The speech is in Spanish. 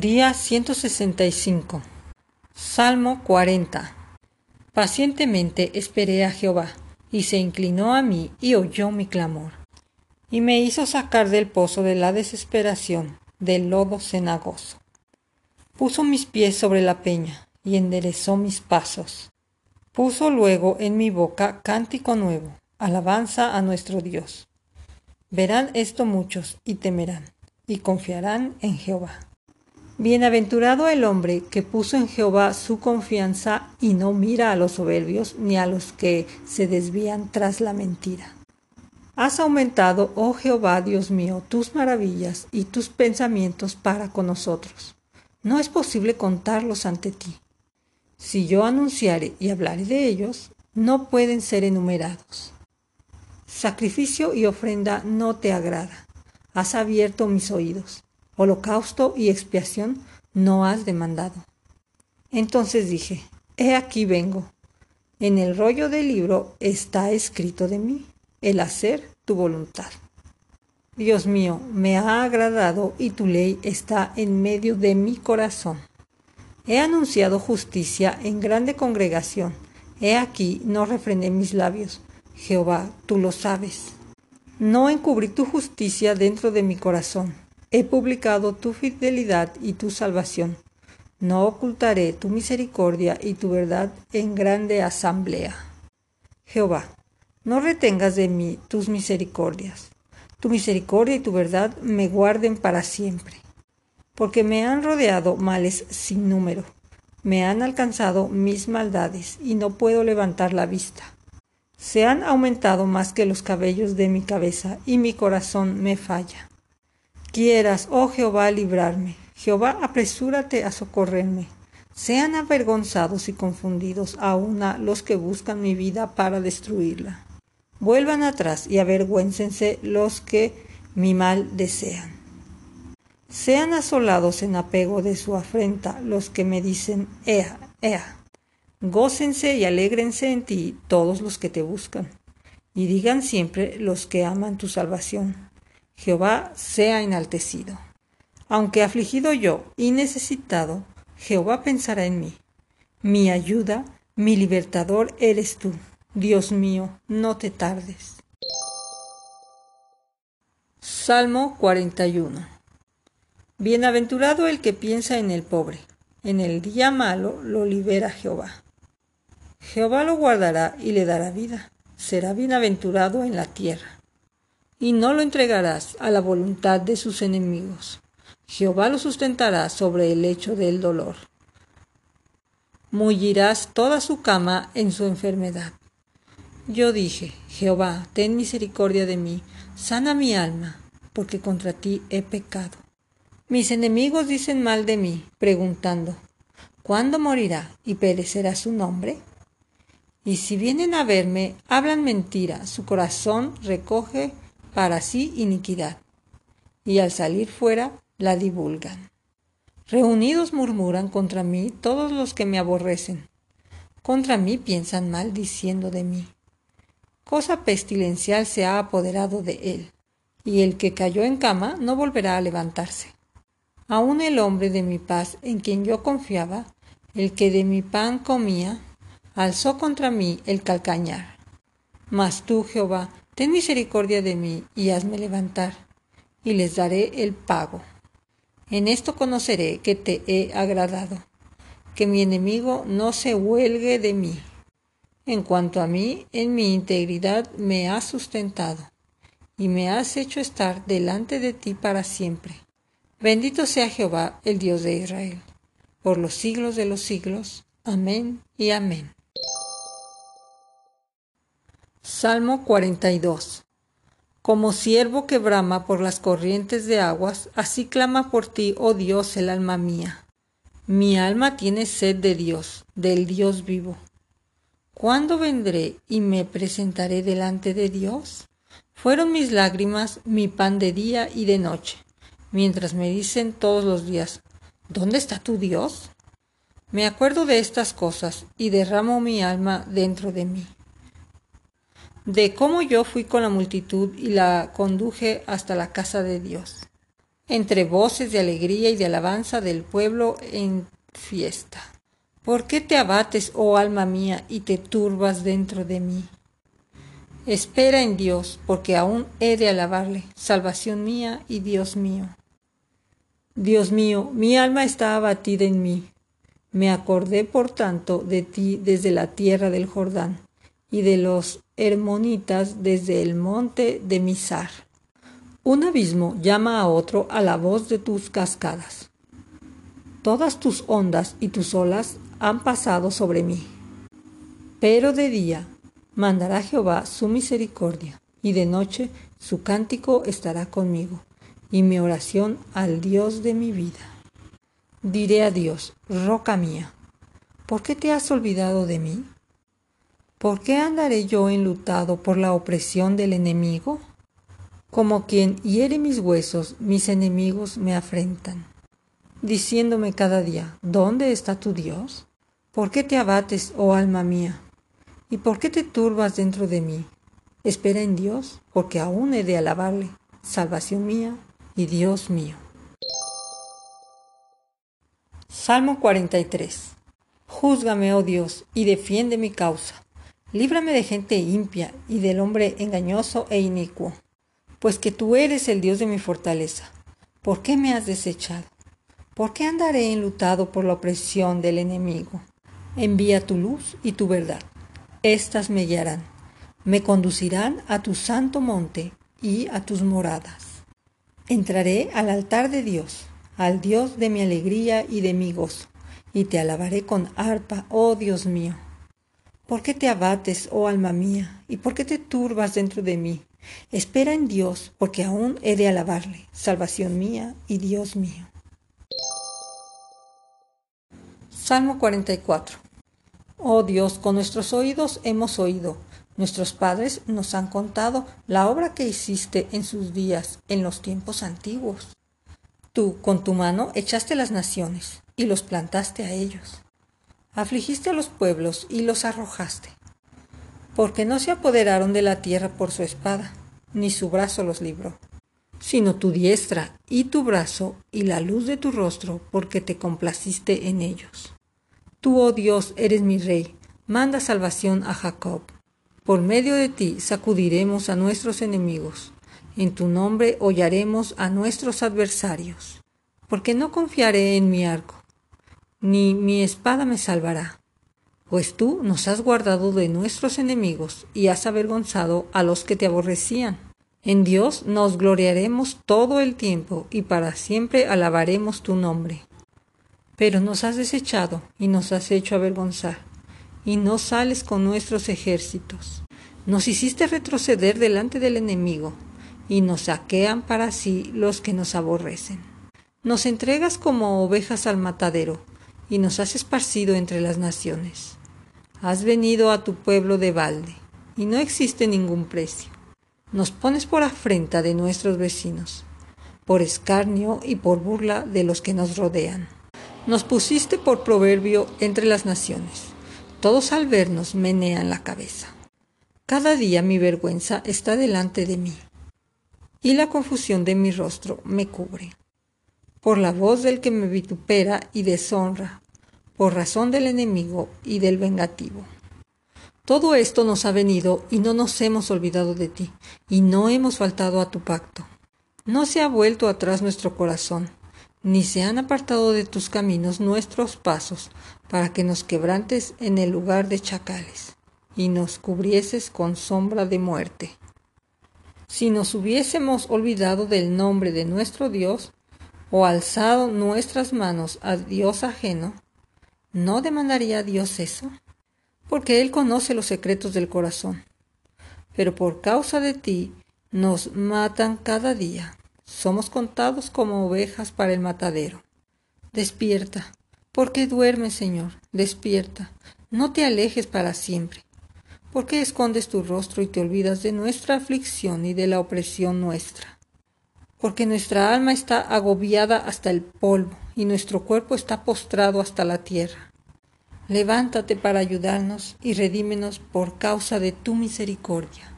Día 165. Salmo 40. Pacientemente esperé a Jehová, y se inclinó a mí y oyó mi clamor, y me hizo sacar del pozo de la desesperación, del lodo cenagoso. Puso mis pies sobre la peña, y enderezó mis pasos. Puso luego en mi boca cántico nuevo, alabanza a nuestro Dios. Verán esto muchos y temerán, y confiarán en Jehová. Bienaventurado el hombre que puso en Jehová su confianza y no mira a los soberbios ni a los que se desvían tras la mentira. Has aumentado, oh Jehová, Dios mío, tus maravillas y tus pensamientos para con nosotros. No es posible contarlos ante ti. Si yo anunciare y hablare de ellos, no pueden ser enumerados. Sacrificio y ofrenda no te agrada. Has abierto mis oídos holocausto y expiación no has demandado. Entonces dije, He aquí vengo. En el rollo del libro está escrito de mí, el hacer tu voluntad. Dios mío, me ha agradado y tu ley está en medio de mi corazón. He anunciado justicia en grande congregación. He aquí, no refrené mis labios. Jehová, tú lo sabes. No encubrí tu justicia dentro de mi corazón. He publicado tu fidelidad y tu salvación. No ocultaré tu misericordia y tu verdad en grande asamblea. Jehová, no retengas de mí tus misericordias. Tu misericordia y tu verdad me guarden para siempre. Porque me han rodeado males sin número. Me han alcanzado mis maldades y no puedo levantar la vista. Se han aumentado más que los cabellos de mi cabeza y mi corazón me falla quieras, oh Jehová, librarme. Jehová, apresúrate a socorrerme. Sean avergonzados y confundidos aún los que buscan mi vida para destruirla. Vuelvan atrás y avergüéncense los que mi mal desean. Sean asolados en apego de su afrenta los que me dicen, Ea, Ea. Gócense y alégrense en ti todos los que te buscan, y digan siempre los que aman tu salvación. Jehová sea enaltecido. Aunque afligido yo y necesitado, Jehová pensará en mí. Mi ayuda, mi libertador eres tú. Dios mío, no te tardes. Salmo 41 Bienaventurado el que piensa en el pobre. En el día malo lo libera Jehová. Jehová lo guardará y le dará vida. Será bienaventurado en la tierra y no lo entregarás a la voluntad de sus enemigos. Jehová lo sustentará sobre el lecho del dolor. Mullirás toda su cama en su enfermedad. Yo dije, Jehová, ten misericordia de mí, sana mi alma, porque contra ti he pecado. Mis enemigos dicen mal de mí, preguntando, ¿cuándo morirá y perecerá su nombre? Y si vienen a verme, hablan mentira, su corazón recoge para sí iniquidad, y al salir fuera la divulgan. Reunidos murmuran contra mí todos los que me aborrecen. Contra mí piensan mal diciendo de mí. Cosa pestilencial se ha apoderado de él, y el que cayó en cama no volverá a levantarse. Aun el hombre de mi paz en quien yo confiaba, el que de mi pan comía, alzó contra mí el calcañar. Mas tú, Jehová, Ten misericordia de mí y hazme levantar, y les daré el pago. En esto conoceré que te he agradado, que mi enemigo no se huelgue de mí. En cuanto a mí, en mi integridad me has sustentado, y me has hecho estar delante de ti para siempre. Bendito sea Jehová, el Dios de Israel, por los siglos de los siglos. Amén y amén. Salmo 42 Como siervo que brama por las corrientes de aguas, así clama por ti, oh Dios, el alma mía. Mi alma tiene sed de Dios, del Dios vivo. ¿Cuándo vendré y me presentaré delante de Dios? Fueron mis lágrimas mi pan de día y de noche, mientras me dicen todos los días, ¿dónde está tu Dios? Me acuerdo de estas cosas y derramo mi alma dentro de mí de cómo yo fui con la multitud y la conduje hasta la casa de Dios. entre voces de alegría y de alabanza del pueblo en fiesta. ¿Por qué te abates, oh alma mía, y te turbas dentro de mí? Espera en Dios, porque aún he de alabarle, salvación mía y Dios mío. Dios mío, mi alma está abatida en mí. Me acordé, por tanto, de ti desde la tierra del Jordán y de los hermonitas desde el monte de Misar. Un abismo llama a otro a la voz de tus cascadas. Todas tus ondas y tus olas han pasado sobre mí. Pero de día mandará Jehová su misericordia, y de noche su cántico estará conmigo, y mi oración al Dios de mi vida. Diré a Dios, roca mía, ¿por qué te has olvidado de mí? ¿Por qué andaré yo enlutado por la opresión del enemigo? Como quien hiere mis huesos, mis enemigos me afrentan, diciéndome cada día, ¿dónde está tu Dios? ¿Por qué te abates, oh alma mía? ¿Y por qué te turbas dentro de mí? Espera en Dios, porque aún he de alabarle, salvación mía y Dios mío. Salmo 43 Júzgame, oh Dios, y defiende mi causa Líbrame de gente impia y del hombre engañoso e inicuo, pues que tú eres el Dios de mi fortaleza. ¿Por qué me has desechado? ¿Por qué andaré enlutado por la opresión del enemigo? Envía tu luz y tu verdad. Estas me guiarán, me conducirán a tu santo monte y a tus moradas. Entraré al altar de Dios, al Dios de mi alegría y de mi gozo, y te alabaré con arpa, oh Dios mío ¿Por qué te abates, oh alma mía? ¿Y por qué te turbas dentro de mí? Espera en Dios, porque aún he de alabarle, salvación mía y Dios mío. Salmo 44 Oh Dios, con nuestros oídos hemos oído, nuestros padres nos han contado la obra que hiciste en sus días, en los tiempos antiguos. Tú, con tu mano, echaste las naciones y los plantaste a ellos. Afligiste a los pueblos y los arrojaste, porque no se apoderaron de la tierra por su espada, ni su brazo los libró, sino tu diestra y tu brazo y la luz de tu rostro, porque te complaciste en ellos. Tú, oh Dios, eres mi rey, manda salvación a Jacob. Por medio de ti sacudiremos a nuestros enemigos, en tu nombre hollaremos a nuestros adversarios, porque no confiaré en mi arco ni mi espada me salvará. Pues tú nos has guardado de nuestros enemigos y has avergonzado a los que te aborrecían. En Dios nos gloriaremos todo el tiempo y para siempre alabaremos tu nombre. Pero nos has desechado y nos has hecho avergonzar, y no sales con nuestros ejércitos. Nos hiciste retroceder delante del enemigo, y nos saquean para sí los que nos aborrecen. Nos entregas como ovejas al matadero, y nos has esparcido entre las naciones. Has venido a tu pueblo de balde, y no existe ningún precio. Nos pones por afrenta de nuestros vecinos, por escarnio y por burla de los que nos rodean. Nos pusiste por proverbio entre las naciones. Todos al vernos menean la cabeza. Cada día mi vergüenza está delante de mí, y la confusión de mi rostro me cubre. Por la voz del que me vitupera y deshonra, por razón del enemigo y del vengativo. Todo esto nos ha venido y no nos hemos olvidado de ti, y no hemos faltado a tu pacto. No se ha vuelto atrás nuestro corazón, ni se han apartado de tus caminos nuestros pasos, para que nos quebrantes en el lugar de chacales, y nos cubrieses con sombra de muerte. Si nos hubiésemos olvidado del nombre de nuestro Dios, o alzado nuestras manos a Dios ajeno, ¿No demandaría Dios eso? Porque Él conoce los secretos del corazón. Pero por causa de ti nos matan cada día. Somos contados como ovejas para el matadero. Despierta. ¿Por qué duermes, Señor? Despierta. No te alejes para siempre. ¿Por qué escondes tu rostro y te olvidas de nuestra aflicción y de la opresión nuestra? Porque nuestra alma está agobiada hasta el polvo y nuestro cuerpo está postrado hasta la tierra. Levántate para ayudarnos y redímenos por causa de tu misericordia.